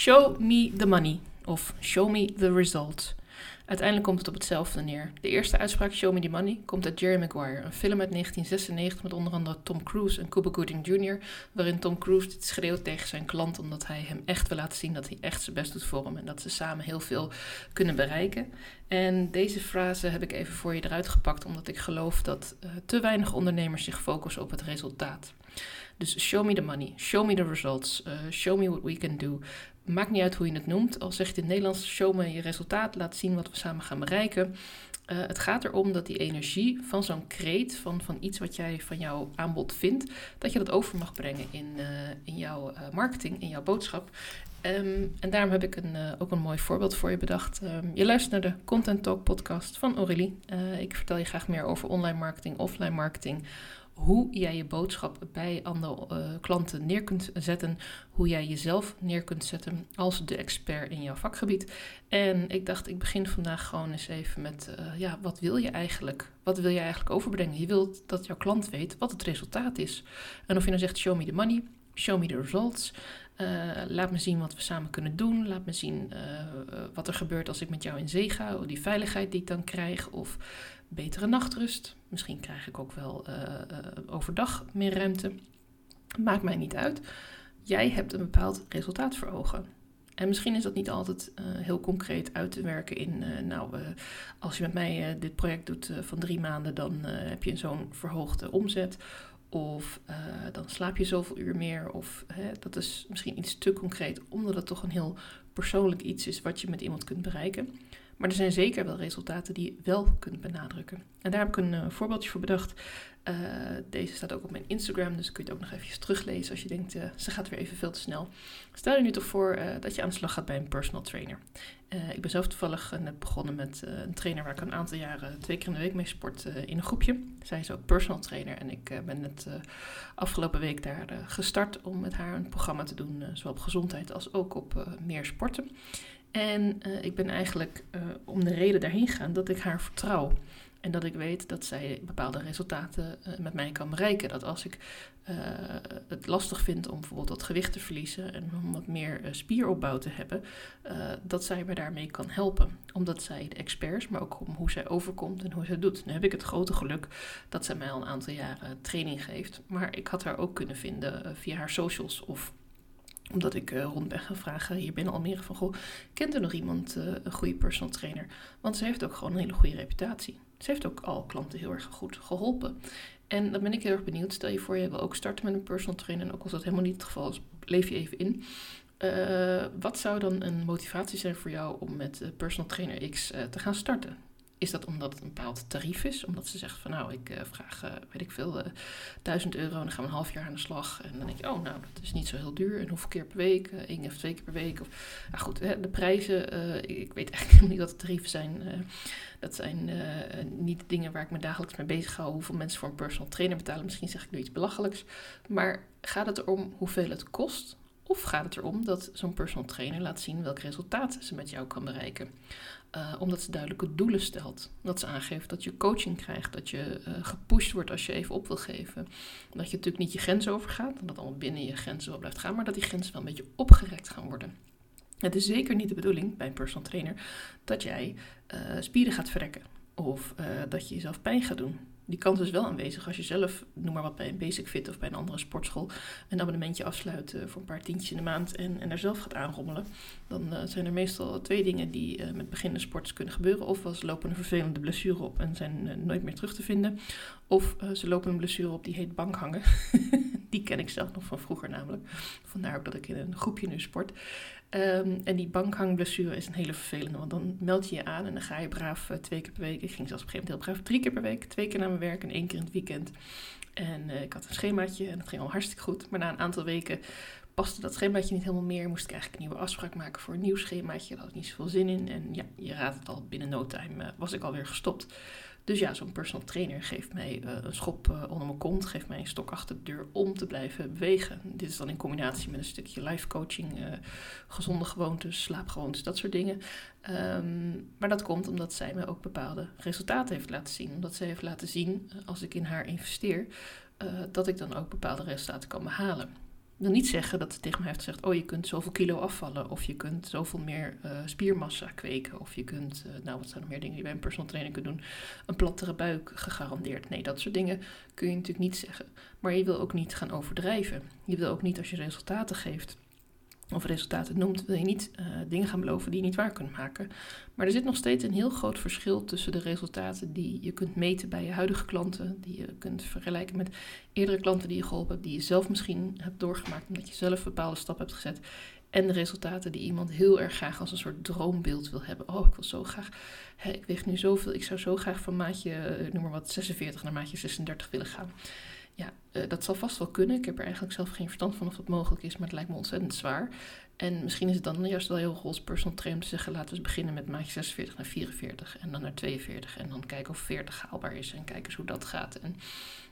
Show me the money of show me the result. Uiteindelijk komt het op hetzelfde neer. De eerste uitspraak, Show Me The Money, komt uit Jerry Maguire. Een film uit 1996 met onder andere Tom Cruise en Cuba Gooding Jr. Waarin Tom Cruise dit schreeuwt tegen zijn klant omdat hij hem echt wil laten zien dat hij echt zijn best doet voor hem. En dat ze samen heel veel kunnen bereiken. En deze frase heb ik even voor je eruit gepakt omdat ik geloof dat uh, te weinig ondernemers zich focussen op het resultaat. Dus show me the money, show me the results, uh, show me what we can do. Maakt niet uit hoe je het noemt. Al zeg je het in het Nederlands, show me je resultaat, laat zien wat we samen gaan bereiken. Uh, het gaat erom dat die energie van zo'n kreet, van, van iets wat jij van jouw aanbod vindt, dat je dat over mag brengen in, uh, in jouw marketing, in jouw boodschap. Um, en daarom heb ik een, ook een mooi voorbeeld voor je bedacht. Um, je luistert naar de Content Talk podcast van Aurélie. ik vertel je graag meer over online marketing, offline marketing hoe jij je boodschap bij andere uh, klanten neer kunt zetten, hoe jij jezelf neer kunt zetten als de expert in jouw vakgebied. En ik dacht, ik begin vandaag gewoon eens even met, uh, ja, wat wil je eigenlijk? Wat wil je eigenlijk overbrengen? Je wilt dat jouw klant weet wat het resultaat is. En of je nou zegt, show me the money, show me the results. Uh, laat me zien wat we samen kunnen doen. Laat me zien wat er gebeurt als ik met jou in zee ga. Die veiligheid die ik dan krijg. Of betere nachtrust. Misschien krijg ik ook wel overdag meer ruimte. Maakt mij niet uit. Jij hebt een bepaald resultaat voor ogen. En misschien is dat niet altijd heel concreet uit te werken in, nou, als je met mij dit project doet van drie maanden, dan heb je zo'n verhoogde omzet. Of dan slaap je zoveel uur meer. Of hè, dat is misschien iets te concreet, omdat het toch een heel persoonlijk iets is wat je met iemand kunt bereiken. Maar er zijn zeker wel resultaten die je wel kunt benadrukken. En daar heb ik een uh, voorbeeldje voor bedacht. Uh, deze staat ook op mijn Instagram, dus kun je het ook nog even teruglezen als je denkt, uh, ze gaat weer even veel te snel. Stel je nu toch voor dat je aan de slag gaat bij een personal trainer. ik ben zelf toevallig net begonnen met een trainer waar ik een aantal jaren twee keer in de week mee sport in een groepje. Zij is ook personal trainer en ik ben net afgelopen week daar gestart om met haar een programma te doen, zowel op gezondheid als ook op meer sporten. En uh, ik ben eigenlijk uh, om de reden daarheen gegaan dat ik haar vertrouw. En dat ik weet dat zij bepaalde resultaten uh, met mij kan bereiken. Dat als ik het lastig vind om bijvoorbeeld wat gewicht te verliezen en om wat meer spieropbouw te hebben, dat zij me daarmee kan helpen. Omdat zij de experts, maar ook om hoe zij overkomt en hoe zij doet. Nu heb ik het grote geluk dat zij mij al een aantal jaren training geeft. Maar ik had haar ook kunnen vinden via haar socials of omdat ik uh, rond ben gaan vragen hier binnen Almere van... Goh, kent er nog iemand, uh, een goede personal trainer? Want ze heeft ook gewoon een hele goede reputatie. Ze heeft ook al klanten heel erg goed geholpen. En dan ben ik heel erg benieuwd. Stel je voor, je wil ook starten met een personal trainer. En ook als dat helemaal niet het geval is, leef je even in. Uh, wat zou dan een motivatie zijn voor jou om met personal trainer X te gaan starten? Is dat omdat het een bepaald tarief is? Omdat ze zegt van nou, ik uh, vraag, uh, weet ik veel, uh, 1000 euro en dan gaan we een half jaar aan de slag. En dan denk je, oh nou, dat is niet zo heel duur. En hoeveel keer per week? één of twee keer per week? Of, nou goed, hè, de prijzen, ik weet eigenlijk niet wat de tarieven zijn. dat zijn niet dingen waar ik me dagelijks mee bezig hou. Hoeveel mensen voor een personal trainer betalen. Misschien zeg ik nu iets belachelijks. Maar gaat het erom hoeveel het kost? Of gaat het erom dat zo'n personal trainer laat zien welk resultaat ze met jou kan bereiken? Uh, omdat ze duidelijke doelen stelt. Dat ze aangeeft dat je coaching krijgt, dat je uh, gepusht wordt als je even op wil geven. Dat je natuurlijk niet je grens overgaat, dat allemaal binnen je grenzen wel blijft gaan, maar dat die grenzen wel een beetje opgerekt gaan worden. Het is zeker niet de bedoeling bij een personal trainer dat jij uh, spieren gaat verrekken of dat je jezelf pijn gaat doen die kans is wel aanwezig als je zelf, noem maar wat, bij een Basic Fit of bij een andere sportschool een abonnementje afsluit uh, voor een paar tientjes in de maand en, en daar zelf gaat aanrommelen. Dan uh, zijn er meestal twee dingen die uh, met beginnende sporters kunnen gebeuren. Of ze lopen een vervelende blessure op en zijn nooit meer terug te vinden. Of ze lopen een blessure op die heet bankhangen. die ken ik zelf nog van vroeger namelijk. Vandaar ook dat ik in een groepje nu sport. Um, en die bankhangblessure is een hele vervelende, want dan meld je je aan en dan ga je braaf uh, twee keer per week. Ik ging zelfs op een gegeven moment heel braaf drie keer per week, twee keer naar mijn werk en één keer in het weekend. En uh, ik had een schemaatje en dat ging al hartstikke goed. Maar na een aantal weken paste dat schemaatje niet helemaal meer. Moest ik eigenlijk een nieuwe afspraak maken voor een nieuw schemaatje. Daar had ik niet zoveel zin in. En ja, je raadt het al, binnen no time uh, was ik alweer gestopt. Dus ja, zo'n personal trainer geeft mij uh, een schop uh, onder mijn kont, geeft mij een stok achter de deur om te blijven bewegen. Dit is dan in combinatie met een stukje life coaching, uh, gezonde gewoontes, slaapgewoontes, dat soort dingen. Um, maar dat komt omdat zij me ook bepaalde resultaten heeft laten zien. Omdat zij heeft laten zien, als ik in haar investeer, dat ik dan ook bepaalde resultaten kan behalen. Wil niet zeggen dat ze tegen mij heeft gezegd: Oh, je kunt zoveel kilo afvallen. Of je kunt zoveel meer uh, spiermassa kweken. Of je kunt, uh, nou, wat zijn nog meer dingen die bij een personal trainer kunt doen? Een plattere buik gegarandeerd. Nee, dat soort dingen kun je natuurlijk niet zeggen. Maar je wil ook niet gaan overdrijven. Je wil ook niet als je resultaten geeft of resultaten noemt, wil je niet uh, dingen gaan beloven die je niet waar kunt maken. Maar er zit nog steeds een heel groot verschil tussen de resultaten die je kunt meten bij je huidige klanten, die je kunt vergelijken met eerdere klanten die je geholpen hebt, die je zelf misschien hebt doorgemaakt omdat je zelf bepaalde stappen hebt gezet. En de resultaten die iemand heel erg graag als een soort droombeeld wil hebben. Oh, ik wil zo graag, hè, ik weeg nu zoveel, ik zou zo graag van maatje, eh, noem maar wat, 46 naar maatje 36 willen gaan. Ja, uh, dat zal vast wel kunnen. Ik heb er eigenlijk zelf geen verstand van of dat mogelijk is, maar het lijkt me ontzettend zwaar. En misschien is het dan juist wel heel goed als personal trainer te zeggen: laten we beginnen met maatje 46 naar 44 en dan naar 42 en dan kijken of 40 haalbaar is en kijken eens hoe dat gaat. En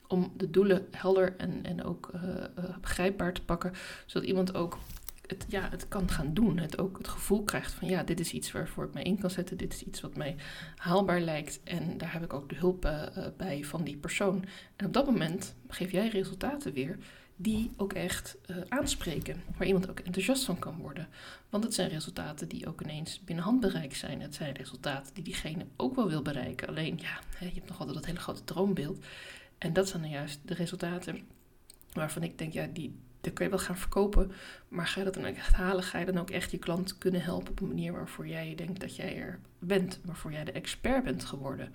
om de doelen helder en, en ook uh, uh, begrijpbaar te pakken, zodat iemand ook het, ja, het kan gaan doen. Het ook het gevoel krijgt van ja, dit is iets waarvoor ik me in kan zetten. Dit is iets wat mij haalbaar lijkt. En daar heb ik ook de hulp uh, bij van die persoon. En op dat moment geef jij resultaten weer die ook echt uh, aanspreken. Waar iemand ook enthousiast van kan worden. Want het zijn resultaten die ook ineens binnen handbereik zijn. Het zijn resultaten die diegene ook wel wil bereiken. Alleen ja, je hebt nog altijd dat hele grote droombeeld. En dat zijn dan juist de resultaten waarvan ik denk, ja, die, dat kun je wel gaan verkopen. Maar ga je dat dan ook echt halen? Ga je dan ook echt je klant kunnen helpen op een manier waarvoor jij denkt dat jij er bent, waarvoor jij de expert bent geworden?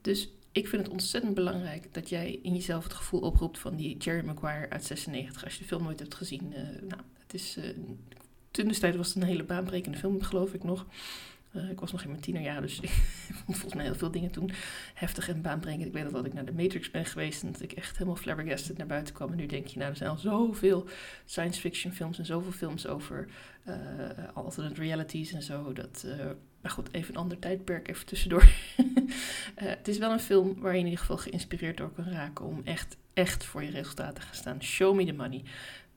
Dus ik vind het ontzettend belangrijk dat jij in jezelf het gevoel oproept van die Jerry Maguire uit 96. Als je de film nooit hebt gezien, uh, nou, het is. Uh, tijd was het een hele baanbrekende film, geloof ik nog. Uh, ik was nog in mijn tienerjaren, dus ik vond volgens mij heel veel dingen toen heftig en baanbrekend. Ik weet dat, ik naar de Matrix ben geweest en dat ik echt helemaal flabbergasted naar buiten kwam. En nu denk je, nou, er zijn al zoveel science fiction films en zoveel films over uh, alternate realities en zo. Dat, uh, maar goed, even een ander tijdperk, even tussendoor. het is wel een film waar je in ieder geval geïnspireerd door kan raken om echt, echt voor je resultaten te gaan staan. Show me the money.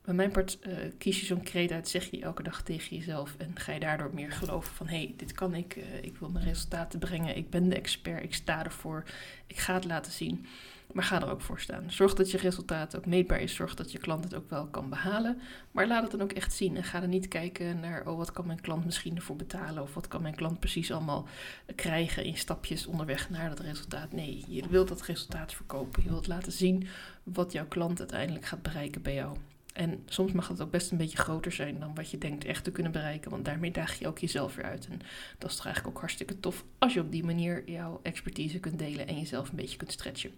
Bij mijn part uh, kies je zo'n kreet uit, zeg je elke dag tegen jezelf en ga je daardoor meer geloven van hé, hey, dit kan ik, uh, ik wil mijn resultaten brengen, ik ben de expert, ik sta ervoor, ik ga het laten zien. Maar ga er ook voor staan. Zorg dat je resultaat ook meetbaar is. Zorg dat je klant het ook wel kan behalen. Maar laat het dan ook echt zien. En ga er niet kijken naar, oh, wat kan mijn klant misschien ervoor betalen? Of wat kan mijn klant precies allemaal krijgen in stapjes onderweg naar dat resultaat? Nee, je wilt dat resultaat verkopen. Je wilt laten zien wat jouw klant uiteindelijk gaat bereiken bij jou. En soms mag het ook best een beetje groter zijn dan wat je denkt echt te kunnen bereiken. Want daarmee daag je ook jezelf weer uit. En dat is toch eigenlijk ook hartstikke tof als je op die manier jouw expertise kunt delen en jezelf een beetje kunt stretchen.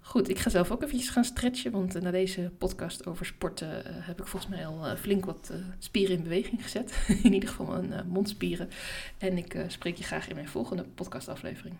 Goed, ik ga zelf ook eventjes gaan stretchen, want uh, na deze podcast over sporten uh, heb ik volgens mij al uh, flink wat spieren in beweging gezet. in ieder geval mijn mondspieren. En ik spreek je graag in mijn volgende podcastaflevering.